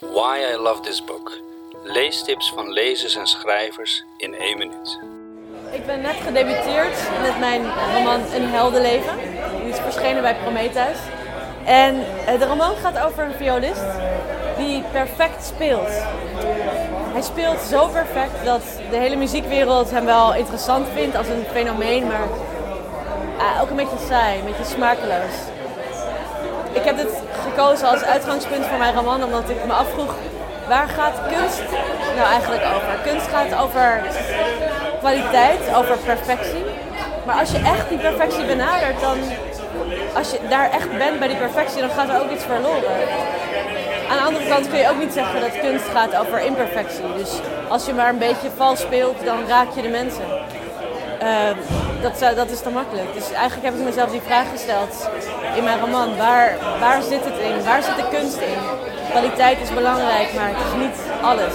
Why I Love This Book. Leestips van lezers en schrijvers in één minuut. Ik ben net gedebuteerd met mijn roman Een heldenleven. Die is verschenen bij Prometheus. En eh, de roman gaat over een violist die perfect speelt. Hij speelt zo perfect dat de hele muziekwereld hem wel interessant vindt als een fenomeen, maar uh, ook een beetje saai, een beetje smakeloos. Heb dit gekozen als uitgangspunt voor mijn roman omdat ik me afvroeg waar gaat kunst nou eigenlijk over? Kunst gaat over kwaliteit, over perfectie. Maar als je echt die perfectie benadert, dan als je daar echt bent bij die perfectie, dan gaat er ook iets verloren. Aan de andere kant kun je ook niet zeggen dat kunst gaat over imperfectie. Dus als je maar een beetje vals speelt, dan raak je de mensen. Uh, dat, dat is te makkelijk. Dus eigenlijk heb ik mezelf die vraag gesteld in mijn roman. Waar, waar zit het in? Waar zit de kunst in? Kwaliteit is belangrijk, maar het is niet alles.